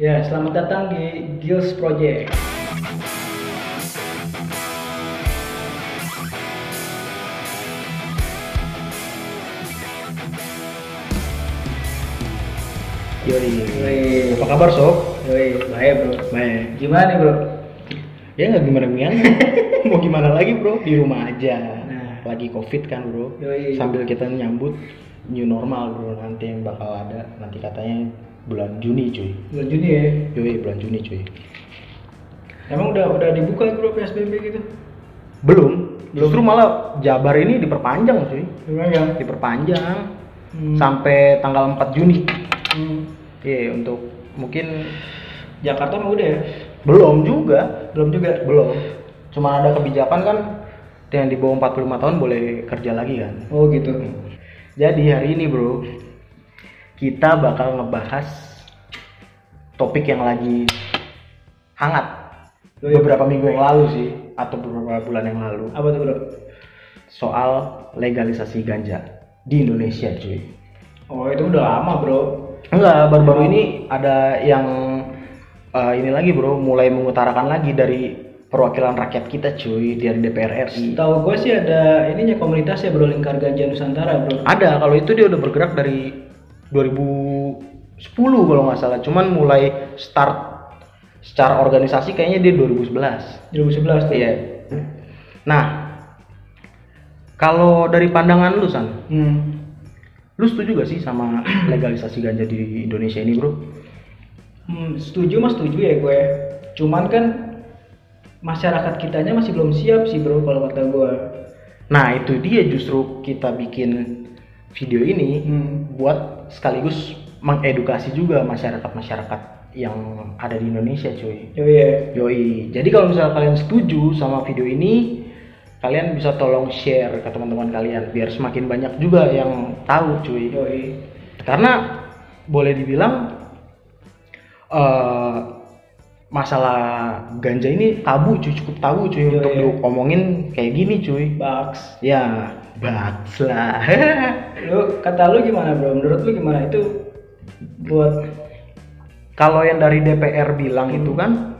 Ya, selamat datang di Gills Project. Yoi. Wih, Apa kabar sob? Yoi, baik bro. Baik. Gimana nih bro? Ya nggak gimana gimana. Mau gimana lagi bro? Di rumah aja. Nah. Lagi covid kan bro. Yoi. Sambil kita nyambut new normal bro. Nanti yang bakal ada. Nanti katanya bulan Juni cuy. Bulan Juni ya. Yoi bulan Juni cuy. Emang udah udah dibuka bro PSBB gitu? Belum. Justru malah Jabar ini diperpanjang cuy. Ya? Diperpanjang Hmm. sampai tanggal 4 Juni. Hmm. Iya untuk mungkin Jakarta mah udah ya? belum juga. Belum juga. Belum. Cuma ada kebijakan kan yang di bawah 45 tahun boleh kerja lagi kan. Oh gitu. Jadi hari ini bro, kita bakal ngebahas topik yang lagi hangat Oh, iya. beberapa minggu yang lalu sih atau beberapa bulan yang lalu Apa tuh bro? soal legalisasi ganja di Indonesia cuy. Oh itu udah lama bro. Enggak, baru-baru ini ada yang eh, ini lagi bro, mulai mengutarakan lagi dari perwakilan rakyat kita cuy dari DPR RI. Tahu gue sih ada ininya komunitas ya bro Lingkar Ganja Nusantara bro. Ada, kalau itu dia udah bergerak dari 2010 kalau nggak salah. Cuman mulai start secara organisasi kayaknya dia 2011. 2011 tuh. Iya. Nah, kalau dari pandangan lu San, Hmm. lu setuju gak sih sama legalisasi ganja di Indonesia ini, Bro? Hmm, setuju mas setuju ya gue. Cuman kan masyarakat kitanya masih belum siap sih bro kalau kata gue. Nah, itu dia justru kita bikin video ini Hmm. buat sekaligus mengedukasi juga masyarakat-masyarakat yang ada di Indonesia, cuy. Oh iya. Yoi. Jadi kalau misalnya kalian setuju sama video ini, kalian bisa tolong share ke teman-teman kalian biar semakin banyak juga yang tahu, cuy. Yoi. Karena boleh dibilang eh masalah ganja ini tabu, cuy, cukup tabu, cuy Yoi. untuk diomongin kayak gini, cuy. Bugs. Ya, bats lah. Lu kata lu gimana bro? Menurut lu gimana itu buat kalau yang dari DPR bilang itu kan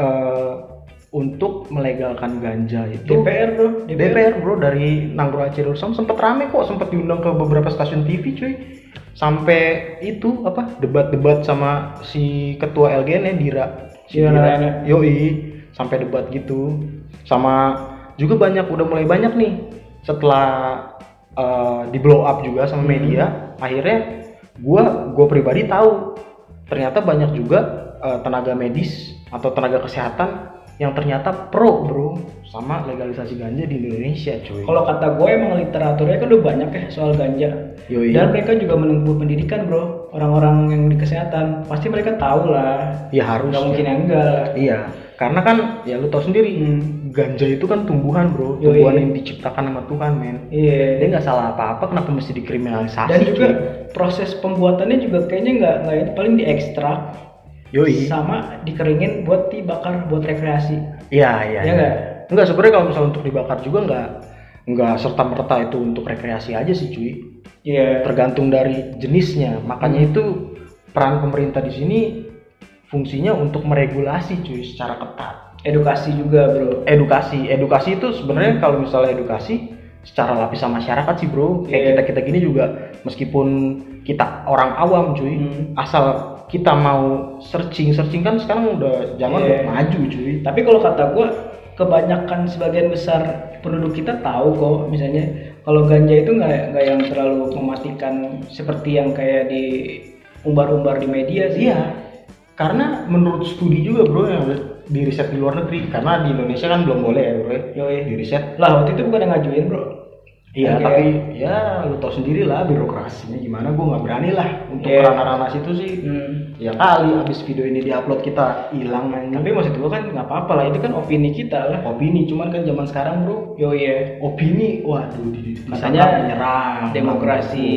eh untuk melegalkan ganja itu DPR bro? DPR bro dari Nanggro Aceh Darussalam sempet rame kok sempet diundang ke beberapa stasiun TV cuy sampai itu apa debat-debat sama si ketua LGN ya Dira si Dira Dira Narayana. yoi sampai debat gitu sama juga banyak udah mulai banyak nih setelah eh, di blow up juga sama media akhirnya gua gua pribadi tahu ternyata banyak juga eh, tenaga medis atau tenaga kesehatan yang ternyata pro bro sama legalisasi ganja di Indonesia cuy Kalau kata gue emang literaturnya kan udah banyak ya soal ganja. Yoi. Dan mereka juga menempuh pendidikan bro. Orang-orang yang di kesehatan pasti mereka tahu lah. ya harus Gak mungkin yang enggak iya karena kan ya lu tau sendiri Hmm. ganja itu kan tumbuhan bro Yoi. tumbuhan yang diciptakan sama Tuhan men dia Iya. nggak salah apa-apa kenapa mesti dikriminalisasi Dan juga cuy? proses pembuatannya juga kayaknya nggak nggak itu paling diekstrak yoi sama dikeringin buat dibakar buat rekreasi. iya iya Iya nggak? Enggak sebenarnya kalau misalnya untuk dibakar juga nggak nggak serta merta itu untuk rekreasi aja sih cuy Iya. tergantung dari jenisnya makanya itu peran pemerintah di sini fungsinya untuk meregulasi cuy secara ketat Edukasi juga bro. edukasi edukasi itu sebenarnya kalau misalnya edukasi secara lapisan masyarakat sih bro kayak Iya. kita kita gini juga meskipun kita orang awam cuy Hmm. asal kita mau searching searching kan sekarang udah zaman Iya. udah maju cuy Tapi kalau kata gue kebanyakan sebagian besar penduduk kita tahu kok misalnya kalau ganja itu nggak nggak yang terlalu mematikan seperti yang kayak di umbar-umbar di media sih. iya karena menurut studi juga bro yang udah di riset di luar negeri karena di Indonesia kan belum boleh ya bro ya, Yoi. di riset Lah waktu itu bukan yang ngajuin bro. Iya, Yang tapi ya lu tau sendiri lah birokrasinya gimana. Gue nggak berani lah untuk Iya. ranah-ranah situ sih. Hmm. Ya kali abis video ini diupload kita hilang main. Tapi maksud gue kan nggak apa-apa lah itu kan opini kita lah. opini cuman kan zaman sekarang bro, Yo iya. opini waduh di, di, Katanya disangka menyerang. demokrasi.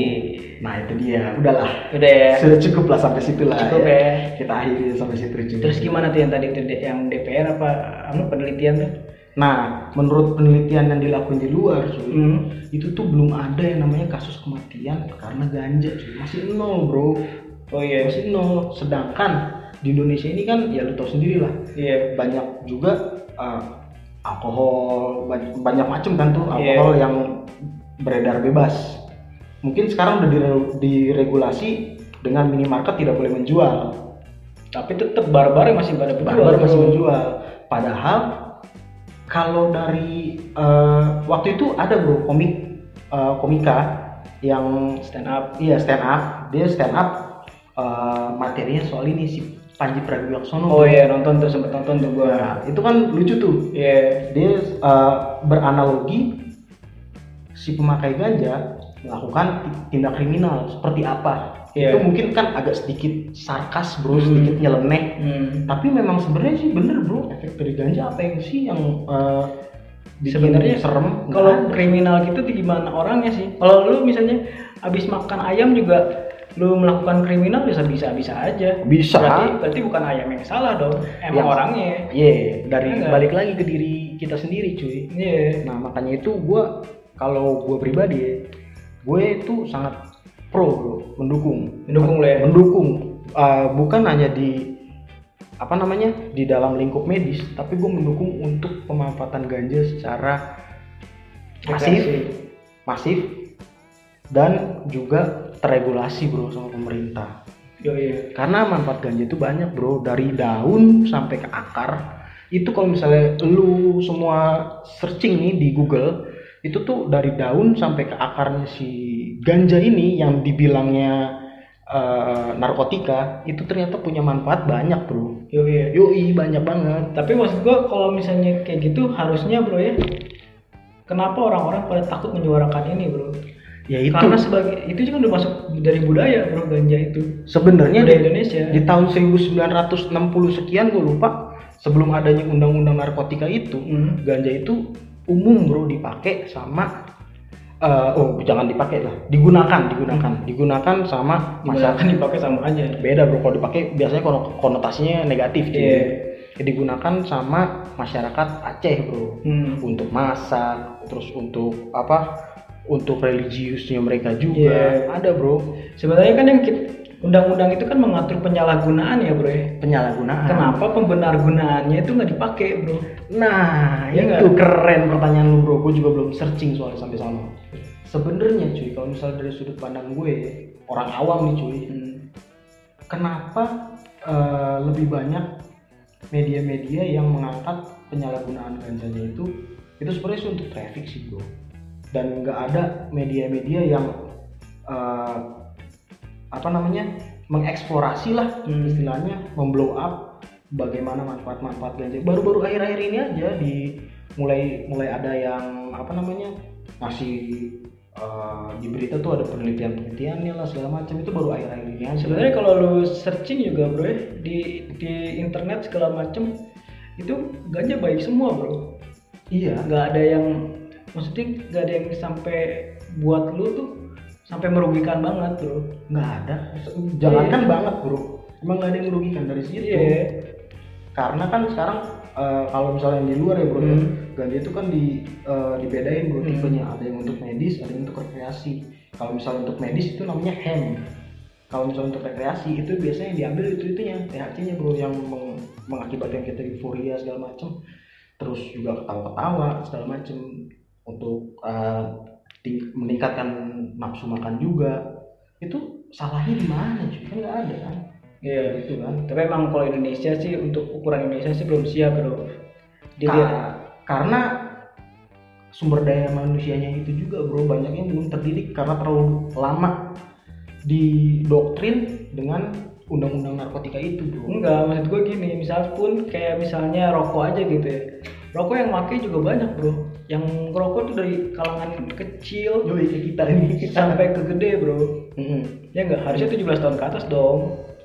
Nah itu dia, udahlah. Udah ya. Sudah cukup lah sampai situ lah. Cukup ya. Kita akhiri sampai situ. cuy. Terus gimana tuh yang tadi yang DPR apa anu penelitian tuh? Nah, menurut penelitian yang dilakukan di luar, cuy, Hmm. itu tuh belum ada yang namanya kasus kematian karena ganja, cuy. Masih nol, bro. Oh iya. Masih nol. Sedangkan di Indonesia ini kan ya lu tau sendiri lah Iya. banyak juga uh, alkohol banyak, banyak macam kan tuh Iya. alkohol yang beredar bebas mungkin sekarang udah dire- diregulasi dengan minimarket tidak boleh menjual Tapi tetap barbar masih pada penjual. barbar masih menjual padahal kalau dari uh, waktu itu ada bro komik uh, komika yang Stand up. iya stand up dia stand up uh, materinya soal ini si Panji Pragiwaksono Oh iya nonton tuh sempet nonton tuh gua. Nah, itu kan lucu tuh Iya. dia uh, beranalogi si pemakai ganja melakukan tindak kriminal seperti apa Iya. itu mungkin kan agak sedikit sarkas bro Hmm. sedikit nyeleneh Hmm. tapi memang sebenarnya sih bener bro efek dari ganja apa yang sih yang uh, Sebenarnya serem Kalau kriminal gitu gimana orangnya sih? Kalau lu misalnya habis makan ayam juga lu melakukan kriminal bisa bisa bisa aja. Bisa. Berarti, berarti bukan ayam yang salah dong, emang Ya. orangnya. Iya, dari Iya nggak? balik lagi ke diri kita sendiri cuy Iya. Nah makanya itu gue kalau gue pribadi gue itu sangat pro bro, mendukung, Mendukung lo ya? mendukung. Uh, bukan hanya di apa namanya di dalam lingkup medis, tapi gue mendukung untuk pemanfaatan ganja secara masif, masif dan juga teregulasi bro sama pemerintah. Yo iya. Karena manfaat ganja itu banyak bro, dari daun sampai ke akar. Itu kalau misalnya lu semua searching nih di Google, itu tuh dari daun sampai ke akarnya si ganja ini yang dibilangnya eh, narkotika, itu ternyata punya manfaat banyak bro. Yo iya. Yoi banyak banget. Tapi maksud gua kalau misalnya kayak gitu harusnya bro ya. Kenapa orang-orang pada takut menyuarakan ini bro? Ya itu Karena sebagai itu juga udah masuk dari budaya bro ganja itu. sebenarnya di, Indonesia. di tahun 1960 sekian gue lupa sebelum adanya undang-undang narkotika itu Hmm. ganja itu umum bro dipakai sama eh, oh jangan dipakai lah digunakan digunakan digunakan sama Masyarakat dipakai sama aja. beda bro kalau dipakai biasanya kono- konotasinya negatif cuy. Iya. Ya, digunakan sama masyarakat Aceh bro Hmm. untuk masak terus untuk apa untuk religiusnya mereka juga Iya. ada bro Sebenarnya kan yang kit- undang-undang itu kan mengatur penyalahgunaan ya bro ya. penyalahgunaan Kenapa pembenar gunaannya itu nggak dipakai bro? Nah, Iya itu nggak? keren pertanyaan lu bro. Gue juga belum searching soalnya sampai sana. Sebenarnya cuy, kalau misalnya dari sudut pandang gue, orang awam nih cuy, kenapa eh, lebih banyak media-media yang mengangkat penyalahgunaan ganjanya itu itu sebenarnya untuk traffic sih bro dan nggak ada media-media yang eh, apa namanya mengeksplorasi lah Hmm. istilahnya memblow up bagaimana manfaat-manfaat ganja baru-baru akhir-akhir ini aja di mulai mulai ada yang apa namanya ngasih eh, di berita tuh ada penelitian-penelitiannya lah segala macam itu baru akhir-akhir ini aja Sebenarnya kalau lu searching juga bro ya di di internet segala macem itu ganja baik semua bro. iya Nggak ada yang maksudnya nggak ada yang sampai buat lu tuh sampai merugikan banget bro. nggak ada jangankan Iya. banget bro emang nggak ada yang merugikan dari situ Iya. karena kan sekarang eh, kalau misalnya yang di luar ya bro ya, Hmm. ganja itu kan di eh, dibedain bro Hmm. tipenya ada yang untuk medis ada yang untuk rekreasi kalau misalnya untuk medis itu namanya hemp kalau misalnya untuk rekreasi itu biasanya yang diambil itu itunya THC-nya bro yang meng- mengakibatkan kita euforia segala macam terus juga ketawa-ketawa segala macam untuk ting- meningkatkan nafsu makan juga itu salahnya di mana cuy kan nggak ada kan Iya. gitu kan Tapi emang kalau Indonesia sih untuk ukuran Indonesia sih belum siap bro. Dilihat Ka- karena sumber daya manusianya itu juga bro banyak yang belum terdidik karena terlalu lama didoktrin dengan undang-undang narkotika itu bro Enggak, maksud gue gini, misal pun kayak misalnya rokok aja gitu ya. Rokok yang make juga banyak bro. Yang rokok tuh dari kalangan kecil Yoi, kayak kita ini sampai ke gede bro. Mm-mm. Ya enggak, harusnya 17 tahun ke atas dong.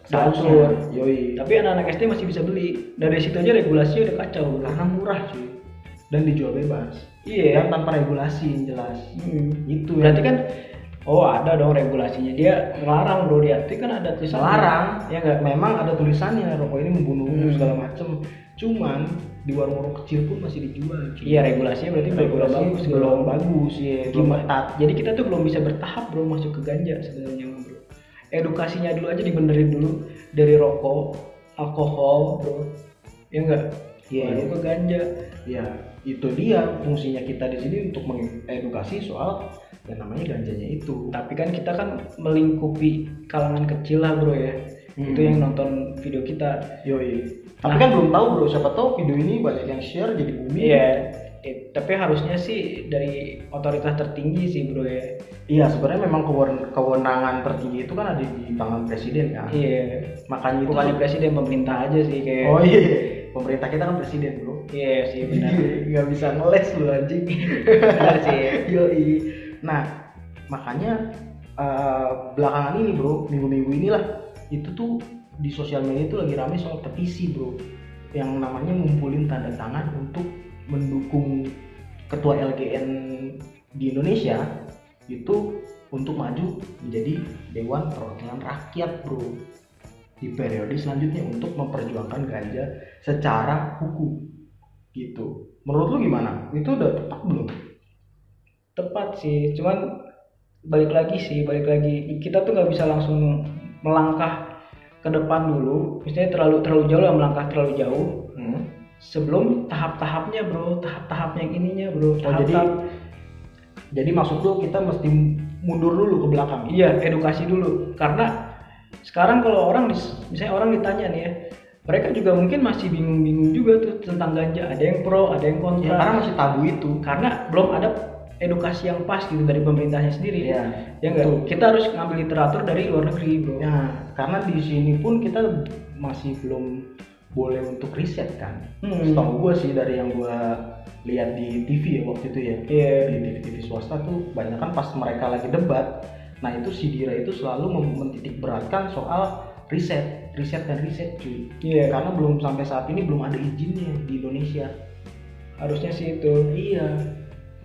Seharusnya. Yoi. Tapi anak-anak SD masih bisa beli. Dari situ aja regulasinya udah kacau bro. karena murah cuy dan dijual bebas Iya. dan tanpa regulasi yang jelas Hmm. itu Berarti kan Oh ada dong regulasinya dia ngelarang bro dia itu kan ada tulisan larang ya enggak memang ada tulisannya rokok ini membunuh Hmm. segala macem cuman di warung-warung kecil pun masih dijual cuy. iya regulasinya berarti belum regulasi bagus. belum bagus. ya gimana jadi kita tuh belum bisa bertahap bro masuk ke ganja sebenarnya bro. Edukasinya dulu aja dibenerin dulu dari rokok alkohol bro. Ya enggak Iya, baru ke ganja. Ya, itu dia fungsinya kita di sini untuk mengedukasi soal yang namanya ganjanya itu. tapi kan kita kan melingkupi kalangan kecil lah bro ya. Hmm. itu yang nonton video kita. Yoi. Tapi kan belum tahu bro, siapa tahu video ini banyak yang share jadi booming. iya eh, tapi harusnya sih dari otoritas tertinggi sih bro ya Iya, sebenarnya memang kewen- kewenangan tertinggi itu kan ada di tangan presiden kan. iya Makanya itu bukannya presiden pemerintah aja sih kayak Oh iya, pemerintah kita kan presiden bro. iya sih benar Iya, nggak bisa ngeles lu anjing. benar sih Yoi. Nah, makanya eh, belakangan ini bro, minggu-minggu inilah itu tuh di sosial media itu lagi rame soal petisi bro, yang namanya ngumpulin tanda tangan untuk mendukung ketua LGN di Indonesia itu untuk maju menjadi Dewan Perwakilan Rakyat bro di periode selanjutnya untuk memperjuangkan ganja secara hukum gitu. Menurut lu gimana? Itu udah tepat belum? tepat sih cuman balik lagi sih balik lagi kita tuh nggak bisa langsung melangkah ke depan dulu misalnya terlalu terlalu jauh lah melangkah terlalu jauh Hmm. sebelum tahap-tahapnya bro tahap-tahapnya yang ininya bro Oh, jadi tahap-tahap jadi maksud lu kita mesti mundur dulu ke belakang. iya edukasi dulu karena sekarang kalau orang misalnya orang ditanya nih ya mereka juga mungkin masih bingung-bingung juga tuh tentang ganja ada yang pro ada yang kontra Ya, karena masih tabu itu. karena belum ada edukasi yang pas gitu dari pemerintahnya sendiri Iya, ya enggak betul. kita harus ngambil literatur dari luar negeri bro Ya, karena di sini pun kita masih belum boleh untuk riset kan. Hmm. Setahu gue sih dari yang gue lihat di TV ya waktu itu ya. Iya. Di TV-TV swasta tuh banyak kan pas mereka lagi debat. Nah itu si Dira itu selalu mentitik beratkan soal riset, riset dan riset cuy. Iya. Karena belum sampai saat ini belum ada izinnya di Indonesia. harusnya sih itu Iya.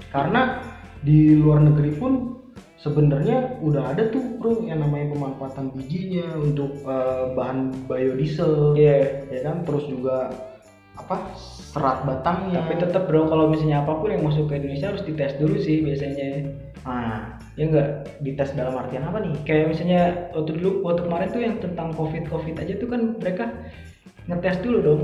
Karena di luar negeri pun sebenarnya udah ada tuh bro yang namanya pemanfaatan bijinya untuk eh, bahan biodiesel, iya ya kan. Terus juga apa serat batangnya. tapi tetap bro kalau misalnya apa pun yang masuk ke Indonesia harus dites dulu sih biasanya nah ya enggak dites dalam artian apa nih? kayak misalnya waktu dulu waktu kemarin tuh yang tentang covid covid aja tuh kan mereka ngetes dulu dong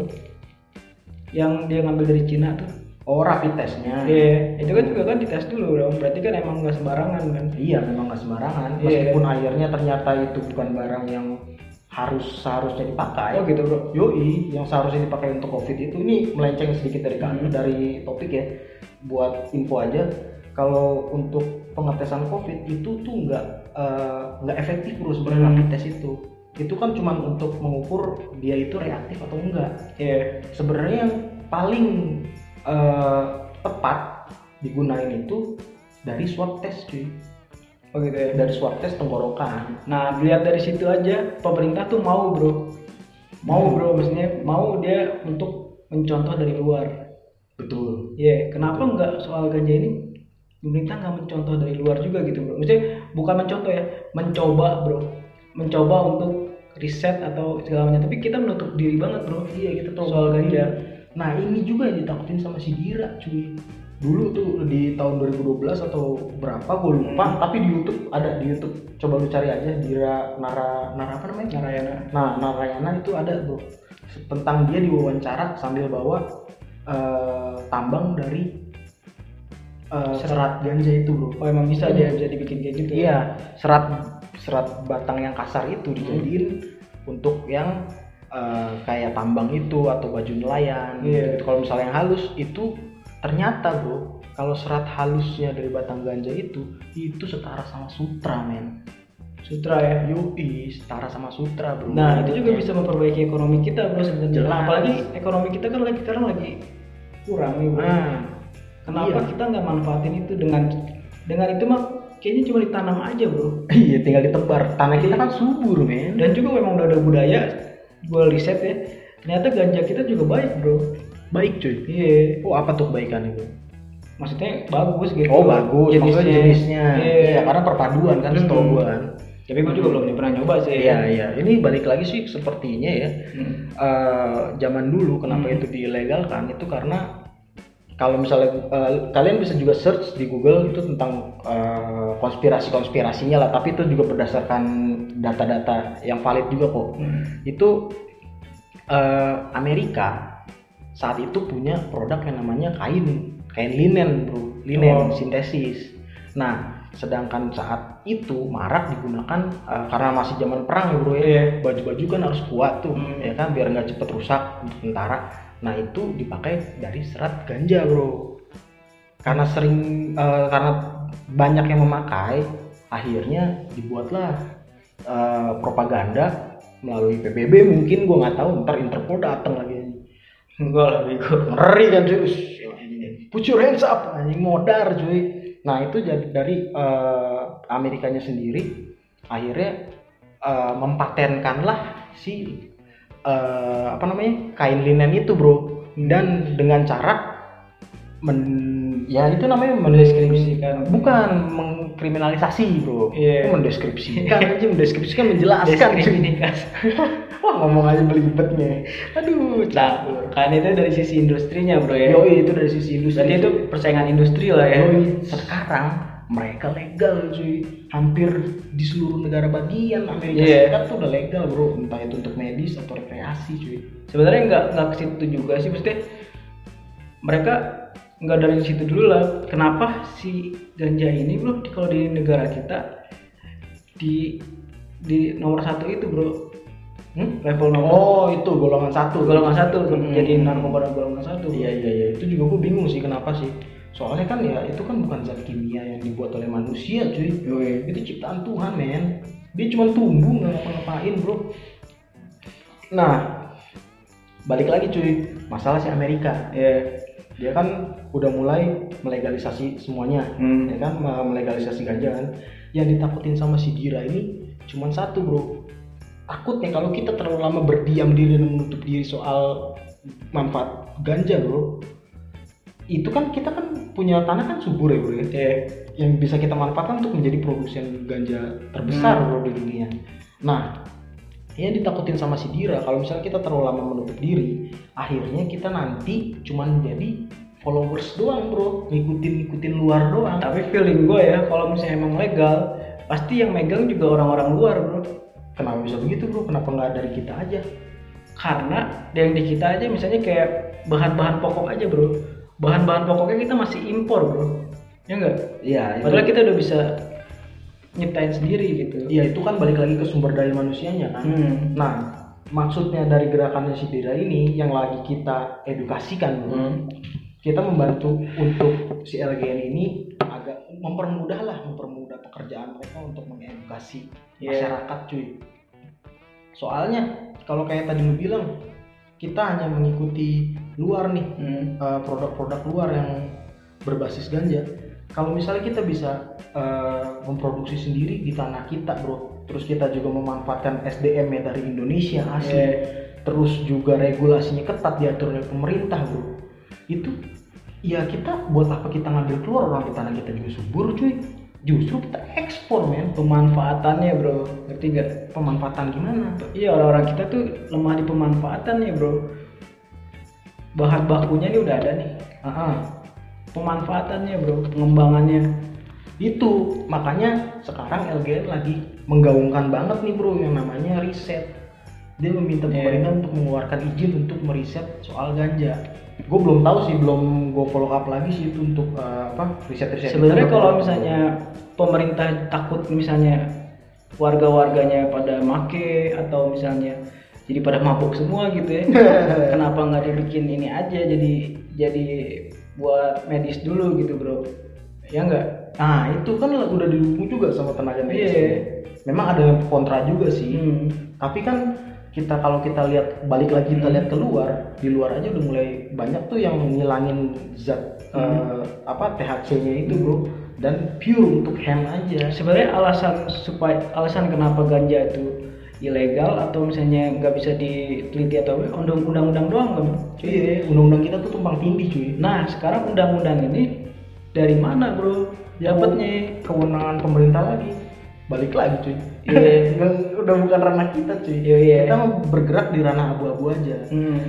yang dia ngambil dari Cina tuh Oh rapid testnya. iya itu kan juga kan dites dulu dong berarti kan emang nggak sembarangan kan Iya memang nggak sembarangan. Iya. Meskipun akhirnya ternyata itu bukan barang yang harus seharusnya dipakai. oh gitu bro Yoi, yang seharusnya dipakai untuk COVID itu ini melenceng sedikit dari kami Hmm. dari topik ya. Buat info aja, kalau untuk pengetesan COVID itu tuh nggak eh, nggak efektif bro sebenarnya Hmm. rapid test itu. Itu kan cuma untuk mengukur dia itu reaktif atau enggak. iya Sebenarnya yang paling eh, tepat digunain itu dari swab test cuy. oh gitu ya Dari swab test tenggorokan. Nah, dilihat dari situ aja pemerintah tuh mau, Bro. Mau, Hmm. Bro, maksudnya mau dia untuk mencontoh dari luar. Betul. Iya, kenapa nggak soal ganja ini pemerintah nggak mencontoh dari luar juga gitu, Bro? Maksudnya bukan mencontoh ya, mencoba, Bro. Mencoba untuk riset atau segala macam, tapi kita menutup diri banget, Bro. Iya kita tahu Soal ganja. Nah ini juga yang ditakutin sama si Dira cuy. Dulu tuh di tahun 2012 atau berapa gue lupa. Hmm. Tapi di YouTube ada di YouTube. Coba lu cari aja Dira Nara Nara apa namanya? Narayana. Nah Narayana itu ada tuh tentang dia diwawancara sambil bawa eh, tambang dari eh, serat ganja itu bro. Oh, emang bisa dia bisa dibikin kayak gitu. ya? Iya, serat serat batang yang kasar itu dijadiin untuk yang eh, kayak tambang itu atau baju nelayan. Iya. gitu. Kalau misalnya yang halus itu ternyata bro, kalau serat halusnya dari batang ganja itu itu setara sama sutra men. Sutra ya. Yoi, setara sama sutra bro. Nah, itu juga bisa memperbaiki ekonomi kita, Bro, sebenarnya. Jelas. Apalagi ekonomi kita kan lagi sekarang lagi kurang nih, Bro. Nah, Kenapa iya. kita nggak manfaatin itu dengan dengan itu mah kayaknya cuma ditanam aja, Bro. iya tinggal ditebar. Tanah kita kan subur men. Dan juga memang udah ada budaya gue riset ya. Ternyata ganja kita juga baik, Bro. baik cuy. Iya. Oh apa tuh kebaikan itu? Maksudnya bagus gitu. Oh bagus, maksudnya jenisnya. Iya. Iya, karena perpaduan kan Hmm. setahu kan. Tapi gue juga belum pernah nyoba sih. Iya iya, ini balik lagi sih sepertinya ya. Hmm. eh, zaman dulu kenapa Hmm. itu dilegalkan itu karena kalau misalnya eh, kalian bisa juga search di Google itu tentang eh, konspirasi-konspirasinya lah, tapi itu juga berdasarkan data-data yang valid juga kok. Hmm. Itu eh, Amerika saat itu punya produk yang namanya kain kain linen bro linen Oh. sintesis nah sedangkan saat itu marak digunakan eh, karena masih zaman perang ya bro ya Iya. baju-baju kan harus kuat tuh Hmm. ya kan biar nggak cepet rusak untuk tentara nah itu dipakai dari serat ganja bro. Karena sering eh, karena banyak yang memakai akhirnya dibuatlah eh, propaganda melalui PBB mungkin gua nggak tahu ntar Interpol datang lagi. Lah bego. ngeri kan cuy. Put your hands up anjing modar cuy. Nah itu jadi dari eh, Amerikanya sendiri akhirnya eh, mempatenkanlah si eh, apa namanya kain linen itu bro dan dengan cara men ya itu namanya Mendeskripsikan. bukan mengkriminalisasi bro Iya. mendeskripsikan aja mendeskripsikan menjelaskan wah ngomong aja belibetnya aduh Nah, kan itu dari sisi industrinya bro ya. Yoi itu dari sisi industri. Berarti itu persaingan industri lah ya. Yoi, sekarang mereka legal cuy. Hampir di seluruh negara bagian Amerika Iya. Serikat tuh udah legal bro. Entah itu untuk medis atau rekreasi cuy. Sebenarnya nggak nggak ke situ juga sih, mesti mereka nggak dari situ dulu lah. Kenapa si ganja ini bro kalau di negara kita di di nomor satu itu bro Hmm? level nomor Oh itu golongan satu. golongan satu Hmm. jadi narkoba golongan satu Iya iya iya itu juga gue bingung sih kenapa sih. Soalnya kan ya itu kan bukan zat kimia yang dibuat oleh manusia cuy. Yoi. Itu ciptaan Tuhan men. Dia cuma tumbuh nggak ngapa-ngapain bro. Nah balik lagi cuy masalah si Amerika. ya dia kan udah mulai melegalisasi semuanya Hmm. ya kan me- melegalisasi ganja kan yang ditakutin sama si Dira ini cuman satu bro takutnya kalau kita terlalu lama berdiam diri dan menutup diri soal manfaat ganja bro itu kan kita kan punya tanah kan subur ya bro ya ya yang bisa kita manfaatkan untuk menjadi produsen ganja terbesar Hmm. bro di dunia. Nah, yang ditakutin sama si Dira kalau misalnya kita terlalu lama menutup diri, akhirnya kita nanti cuman jadi followers doang bro, ngikutin ngikutin luar doang. tapi feeling gue ya kalau misalnya emang legal pasti yang megang juga orang-orang luar bro Kenapa bisa begitu bro? Kenapa nggak dari kita aja? karena yang di kita aja misalnya kayak bahan-bahan pokok aja bro bahan-bahan pokoknya kita masih impor bro ya enggak Iya. padahal kita udah bisa nyiptain sendiri gitu Iya itu kan balik lagi ke sumber daya manusianya kan. Hmm. Nah, maksudnya dari gerakannya si Dira ini yang lagi kita edukasikan bro. Hmm. kita membantu untuk si LGN ini agak mempermudah lah mempermudah pekerjaan mereka untuk mengedukasi Iya. masyarakat cuy soalnya kalau kayak tadi lu bilang kita hanya mengikuti luar nih Hmm. eh, produk-produk luar yang berbasis ganja kalau misalnya kita bisa eh, memproduksi sendiri di tanah kita bro terus kita juga memanfaatkan SDM nya dari Indonesia asli Iya. terus juga regulasinya ketat diatur oleh pemerintah bro itu ya kita buat apa kita ngambil keluar orang di tanah kita juga subur cuy justru kita ekspor men. Pemanfaatannya bro. Ngerti gak pemanfaatan gimana? Iya orang-orang kita tuh lemah di pemanfaatan nih bro. Bahan bakunya nih udah ada nih. Ah, pemanfaatannya bro. Pengembangannya. Itu. Makanya sekarang LGN lagi menggaungkan banget nih bro yang namanya riset dia meminta Iya. pemerintah untuk mengeluarkan izin untuk meriset soal ganja gue belum tahu sih belum gue follow up lagi sih itu untuk eh, apa riset riset sebenarnya kalau misalnya pemerintah takut misalnya warga-warganya pada make atau misalnya jadi pada mabuk semua gitu ya kenapa nggak dibikin ini aja jadi jadi buat medis dulu gitu bro ya enggak nah itu kan udah didukung juga sama tenaga medis Iya. memang ada kontra juga sih hmm. tapi kan kita kalau kita lihat balik lagi kita Hmm. lihat keluar di luar aja udah mulai banyak tuh yang ngilangin zat Hmm. eh, apa THC-nya itu bro. Dan pure untuk hemp aja. Sebenarnya alasan supaya alasan kenapa ganja itu ilegal atau misalnya nggak bisa diteliti atau undang-undang doang kan iya undang-undang kita tuh tumpang tindih cuy. Nah sekarang undang-undang ini dari mana bro? Dapatnya? kewenangan pemerintah lagi balik lagi cuy. Nggak- udah bukan ranah kita cuy Iya, iya. kita mah bergerak di ranah abu-abu aja hmm.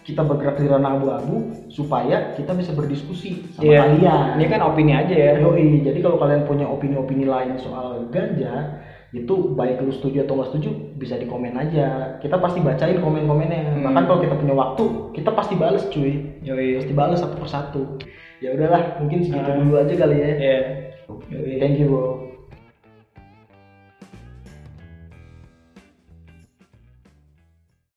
kita bergerak di ranah abu-abu supaya kita bisa berdiskusi sama Iya. kalian ini kan opini aja ya Yoi, jadi kalau kalian punya opini-opini lain soal ganja, itu baik lu setuju atau nggak setuju bisa di komen aja kita pasti bacain komen-komennya Hmm. bahkan kalau kita punya waktu kita pasti bales cuy Yoi. pasti bales satu persatu ya udahlah mungkin segitu Ah. dulu aja kali ya. Yoi. thank you bro